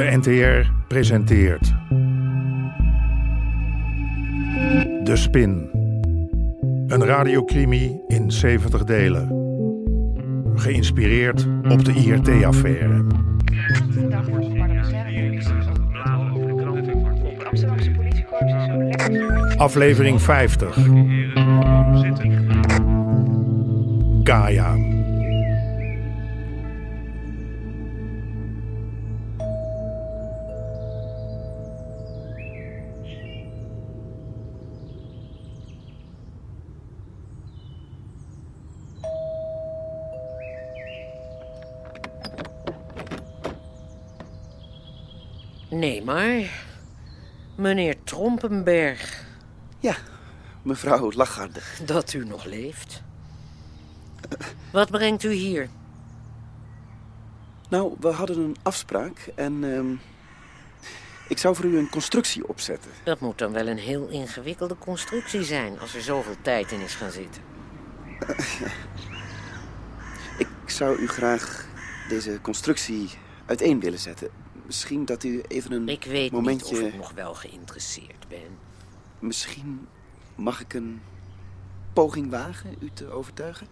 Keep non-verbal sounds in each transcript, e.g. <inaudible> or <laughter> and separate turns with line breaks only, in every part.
De NTR presenteert. De Spin. Een radiocrimi in 70 delen. Geïnspireerd op de IRT-affaire. Aflevering 50. Gaia.
Maar. Meneer Trompenberg,
Ja, mevrouw Lagarde.
dat u nog leeft. Wat brengt u hier?
Nou, we hadden een afspraak en ehm, ik zou voor u een constructie opzetten.
Dat moet dan wel een heel ingewikkelde constructie zijn als er zoveel tijd in is gaan zitten. <laughs>
Ik zou u graag deze constructie uiteen willen zetten. Misschien dat u even een
Ik weet
momentje...
niet of ik nog wel geïnteresseerd ben.
Misschien mag ik een poging wagen u te overtuigen?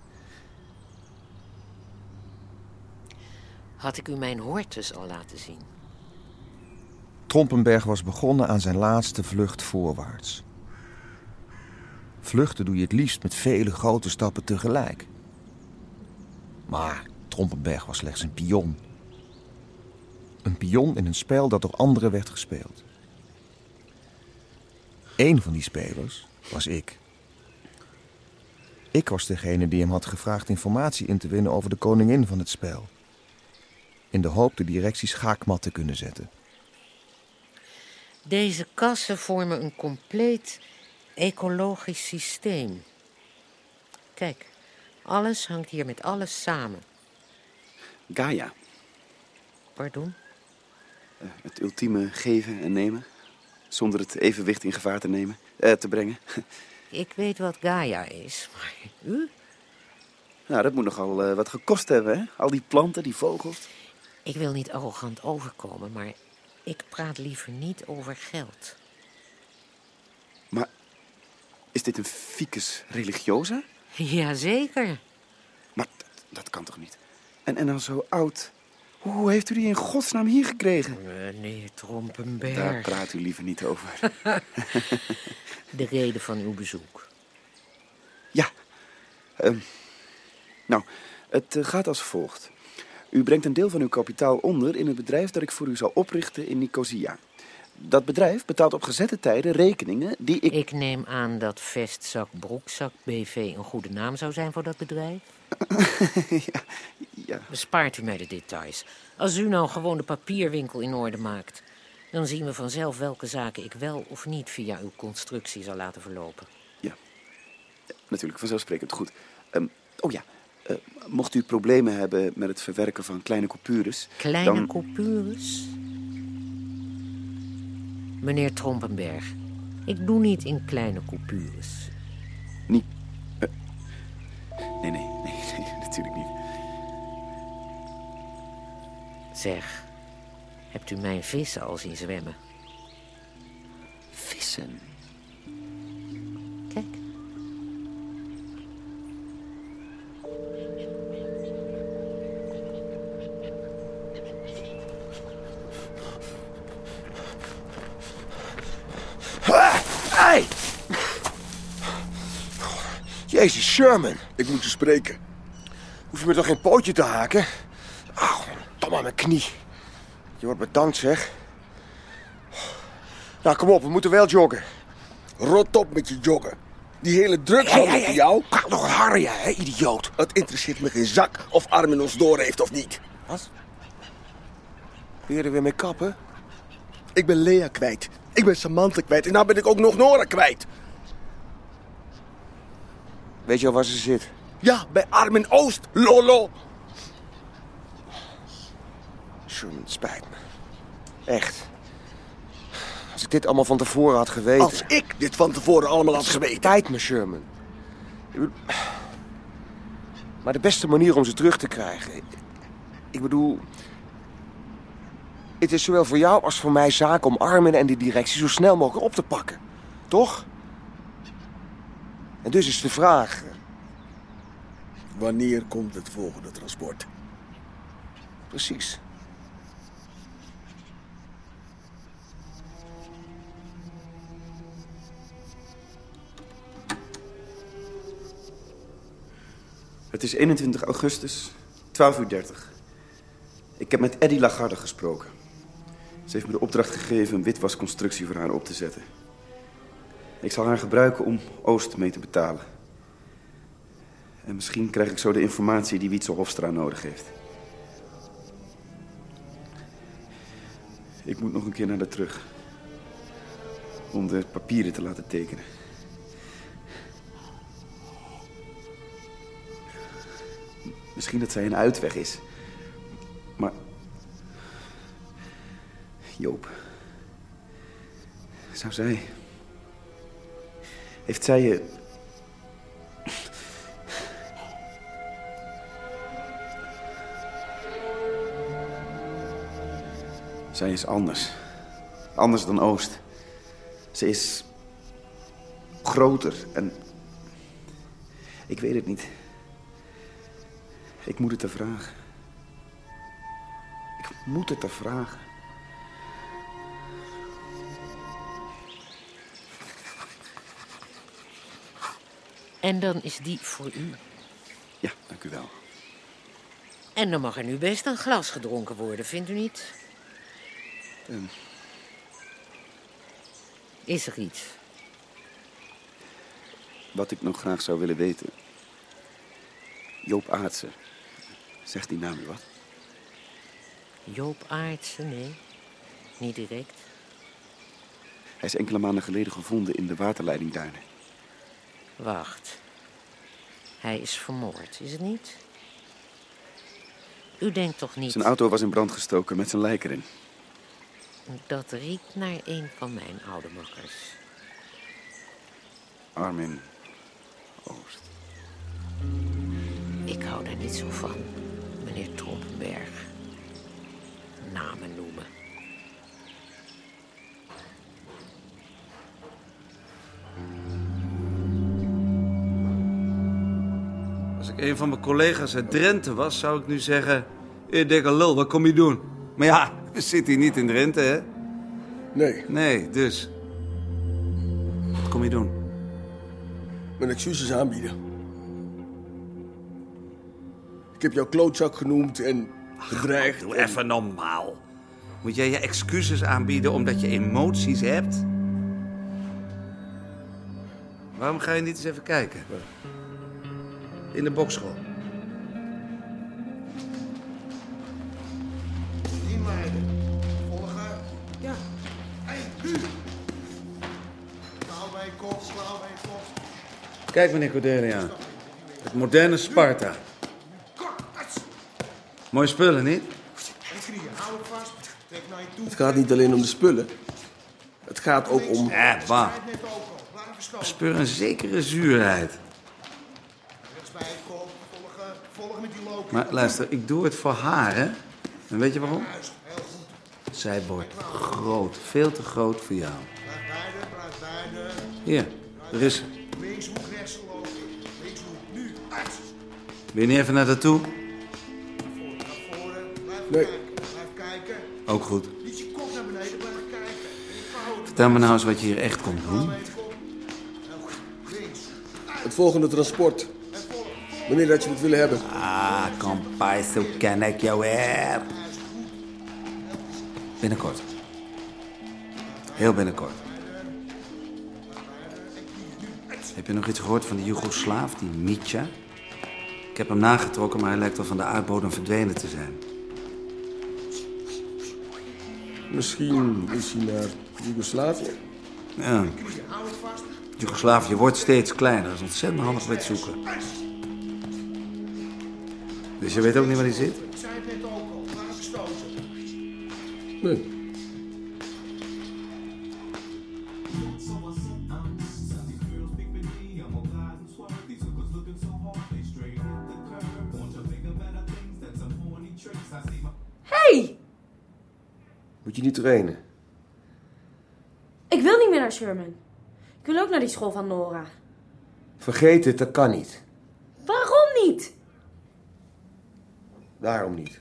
Had ik u mijn hortus al laten zien?
Trompenberg was begonnen aan zijn laatste vlucht voorwaarts. Vluchten doe je het liefst met vele grote stappen tegelijk. Maar Trompenberg was slechts een pion. Een pion in een spel dat door anderen werd gespeeld. Eén van die spelers was ik. Ik was degene die hem had gevraagd informatie in te winnen over de koningin van het spel. In de hoop de directie schaakmat te kunnen zetten.
Deze kassen vormen een compleet ecologisch systeem. Kijk, alles hangt hier met alles samen.
Gaia,
Pardon?
Eh, het ultieme geven en nemen. Zonder het evenwicht in gevaar te, nemen, eh, te brengen. <laughs>
Ik weet wat Gaia is, maar u?
Nou, dat moet nogal eh, wat gekost hebben, hè? Al die planten, die vogels.
Ik wil niet arrogant overkomen, maar ik praat liever niet over geld.
Maar is dit een ficus religiosa? <laughs>
Jazeker.
Maar dat, dat kan toch niet? En, en dan zo oud. Hoe heeft u die in godsnaam hier gekregen?
Meneer
Daar
Trompenberg.
praat u liever niet over. <laughs>
De reden van uw bezoek.
Ja. ehm, nou, het eh, gaat als volgt. U brengt een deel van uw kapitaal onder in het bedrijf dat ik voor u zal oprichten in Nicosia. Dat bedrijf betaalt op gezette tijden rekeningen die ik...
Ik neem aan dat Vestzak Broekzak BV een goede naam zou zijn voor dat bedrijf. <laughs> <laughs>
ja, ja,
Bespaart u mij de details. Als u nou gewoon de papierwinkel in orde maakt, dan zien we vanzelf welke zaken ik wel of niet via uw constructie zal laten verlopen.
ja. Natuurlijk, vanzelfsprekend. Goed. Ehm, oh ja, eh, mocht u problemen hebben met het verwerken van kleine coupures...
Kleine
dan...
coupures? Meneer Trompenberg, ik doe niet in kleine coupures. Zeg, hebt u mijn vissen al zien zwemmen?
Vissen.
Kijk.
Hey! Jezus, Sherman. Ik moet je spreken. Hoef je me toch geen pootje te haken? Aan mijn knie. Je wordt bedankt, zeg. Nou, kom op, we moeten wel joggen.
Rot op met je joggen. Die hele druk
Hey,
van
hey, hey.
jou.
Praat nog jij, hè, idioot.
Het interesseert me geen zak of Armin ons door heeft of niet.
Wat? Je er weer mee kappen?
Ik ben Lea kwijt. Ik ben Samantha kwijt. En nou ben ik ook nog Nora kwijt.
Weet je al waar ze zit?
Ja, bij Armin Oost. Lolo.
Sherman, spijt me. Echt. Als ik dit allemaal van tevoren had geweten...
Als ik dit van tevoren allemaal had geweten.
Spijt me, Sherman. Maar de beste manier om ze terug te krijgen... Ik bedoel... Het is zowel voor jou als voor mij zaak om Armin en de directie zo snel mogelijk op te pakken. Toch? En dus is de vraag...
Wanneer komt het volgende transport?
Precies.
Het is 21 augustus, 12 uur 30. Ik heb met Eddy Lagarde gesproken. Ze heeft me de opdracht gegeven een witwasconstructie voor haar op te zetten. Ik zal haar gebruiken om Oost mee te betalen. En misschien krijg ik zo de informatie die Wietse Hofstra nodig heeft. Ik moet nog een keer naar de terug. Om de papieren te laten tekenen. Misschien dat zij een uitweg is. Maar. Joop. Zou zij. Heeft zij je. Zij is anders. Anders dan Oost. Ze is. groter en. Ik weet het niet. Ik moet het te vragen. Ik moet het te vragen.
En dan is die voor u.
Ja, dank u wel.
En dan mag er nu best een glas gedronken worden, vindt u niet?
Ehm.
Is er iets?
Wat ik nog graag zou willen weten. Joop Aartsen. Zegt die naam u wat?
Joop Aartsen, nee. Niet direct.
Hij is enkele maanden geleden gevonden in de waterleidingduinen.
Wacht. Hij is vermoord, is het niet? U denkt toch niet...
Zijn auto was in brand gestoken met zijn lijk erin.
Dat riekt naar een van mijn oude makkers.
Armin Oost.
Ik hou daar niet zo van, meneer Trompenberg. Namen noemen.
Als ik een van mijn collega's uit Drenthe was, zou ik nu zeggen... "Eh, dikke lul, wat kom je doen? Maar ja, we zitten hier niet in Drenthe, hè?
Nee,
Nee, dus... Wat kom je doen?
mijn excuses aanbieden. Ik heb jou klootzak genoemd en bedreigd.
Doe
en-
even normaal. Moet jij je excuses aanbieden omdat je emoties hebt? Waarom ga je niet eens even kijken? In de bokschool.
Inleiden. Volgen. Ja. Hé, nu. Klauw bij je kop, klauw bij je kop.
Kijk, meneer Cordelia. Het moderne Sparta.
Kort, ats.
Mooie spullen, niet?
En knieën, hou hem vast. Trek naar je toe.
Het gaat niet alleen om de spullen. Het gaat ook om...
Ja, waar.
Strijd net ook al. Laat hem verstoten.
Speur een zekere zuurheid. Maar luister, ik doe het voor haar, hè? En weet je waarom? Zij wordt groot. Veel te groot voor jou. Hier, er is.
Linkshoek. Linkshoek, nu.
Wil je niet even naar daartoe?
Nee.
kijken. Blijf kijken.
Ook goed.
Niet je kop naar beneden, blijf kijken.
Vertel me nou eens wat je hier echt komt doen.
Het volgende transport. Wanneer dat je het willen hebben.
Ah, kompai, zo ken ik jou weer. Binnenkort. Heel binnenkort. Heb je nog iets gehoord van die Joegoslaaf, die Mitja? Ik heb hem nagetrokken, maar hij lijkt al van de aardbodem verdwenen te zijn.
Misschien is hij naar Joegoslavië.
Ja. Joegoslavië wordt steeds kleiner. Dat is ontzettend handig bij het zoeken. Dus je weet ook niet waar hij zit?
Ik zei het net ook al. Laat hem verstoten.
Nee.
Moet je niet trainen?
Ik wil niet meer naar Sherman. Ik wil ook naar die school van Nora.
Vergeet het, dat kan niet.
Waarom niet?
Daarom niet.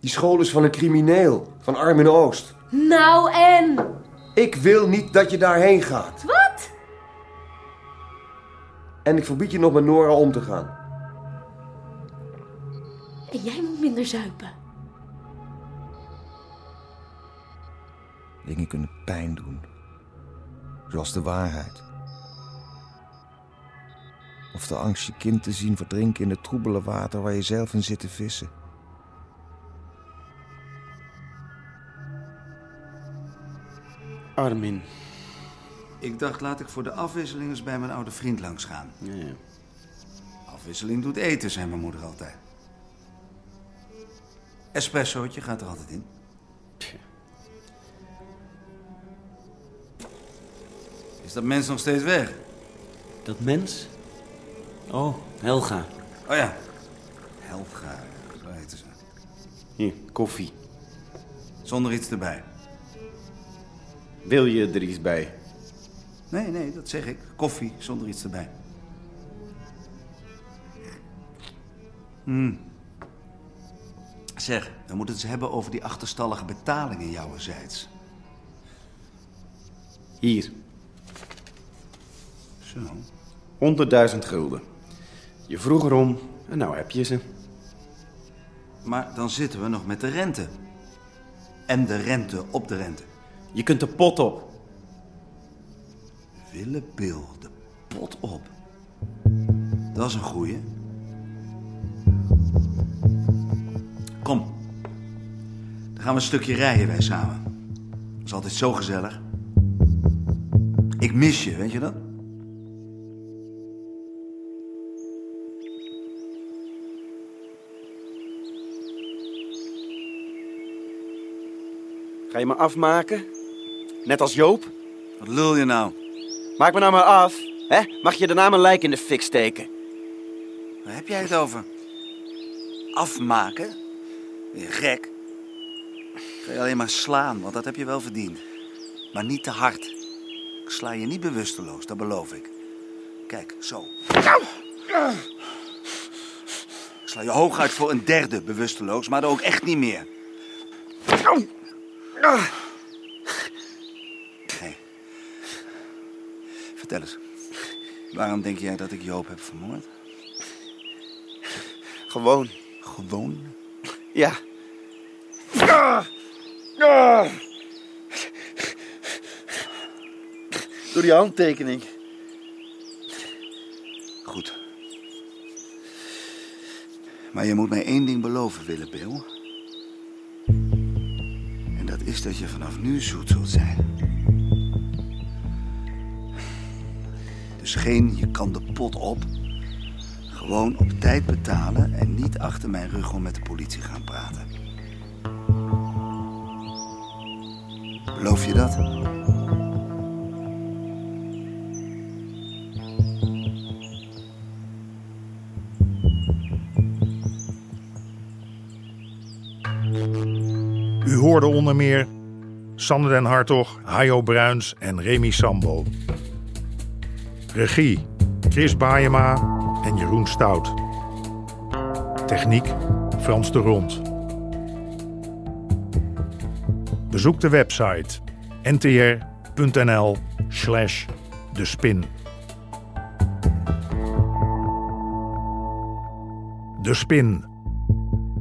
Die school is van een crimineel, van Armin Oost.
Nou en?
Ik wil niet dat je daarheen gaat.
Wat?
En ik verbied je nog met Nora om te gaan.
En jij moet minder zuipen.
Dingen kunnen pijn doen. Zoals de waarheid. Of de angst je kind te zien verdrinken in het troebele water waar je zelf in zit te vissen.
Armin.
Ik dacht, laat ik voor de afwisseling eens bij mijn oude vriend langs gaan.
Ja, ja.
Afwisseling doet eten, zei mijn moeder altijd. Espressootje gaat er altijd in. Is dat mens nog steeds weg?
Dat mens? Oh, Helga.
Oh ja. Helga, zo heette ze.
Hier, koffie.
Zonder iets erbij.
Wil je er iets bij?
Nee, nee, dat zeg ik. Koffie zonder iets erbij. Hmm. Zeg, we moeten het eens hebben over die achterstallige betalingen jouwerzijds.
Hier,
Zo.
100.000 gulden. Je vroeg erom en nou heb je ze.
Maar dan zitten we nog met de rente. En de rente op de rente.
Je kunt de pot op.
Willebil, de pot op. Dat is een goeie. Dan gaan we een stukje rijden wij samen. Dat is altijd zo gezellig. Ik mis je, weet je dat?
Ga je me afmaken? Net als Joop?
Wat lul je nou?
Maak me nou maar af. Hè? Mag je daarna mijn lijk in de fik steken?
Waar heb jij het over? Afmaken? Ben je gek? Ga je alleen maar slaan, want dat heb je wel verdiend. Maar niet te hard. Ik sla je niet bewusteloos, dat beloof ik. Kijk, zo. Ik sla je hooguit voor een derde bewusteloos, maar dan ook echt niet meer. Nee. Vertel eens. Waarom denk jij dat ik Joop heb vermoord?
Gewoon.
Gewoon?
Ja. Door die handtekening.
Goed. Maar je moet mij één ding beloven, Willebeel. En dat is dat je vanaf nu zoet zult zijn. Dus geen je kan de pot op. Gewoon op tijd betalen en niet achter mijn rug om met de politie gaan praten. Beloof je dat?
Hoorde onder meer Sander den Hartog, Hajo Bruins en Remy Sambo. Regie Chris Baayema en Jeroen Stout. Techniek Frans de Rond. Bezoek de website ntr.nl slash de spin. De Spin.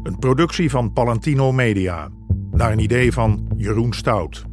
Een productie van Palantino Media. Naar een idee van Jeroen Stout.